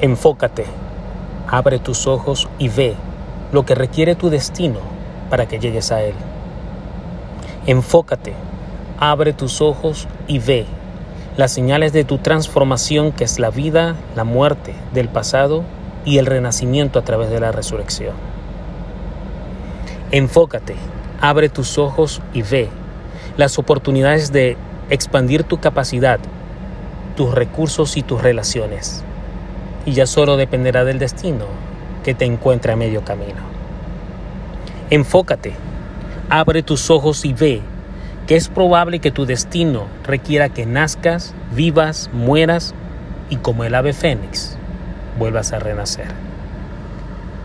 Enfócate, abre tus ojos y ve lo que requiere tu destino para que llegues a él. Enfócate, abre tus ojos y ve las señales de tu transformación que es la vida, la muerte del pasado y el renacimiento a través de la resurrección. Enfócate, abre tus ojos y ve las oportunidades de expandir tu capacidad, tus recursos y tus relaciones y ya solo dependerá del destino que te encuentre a medio camino. Enfócate, abre tus ojos y ve que es probable que tu destino requiera que nazcas, vivas, mueras y como el ave fénix vuelvas a renacer.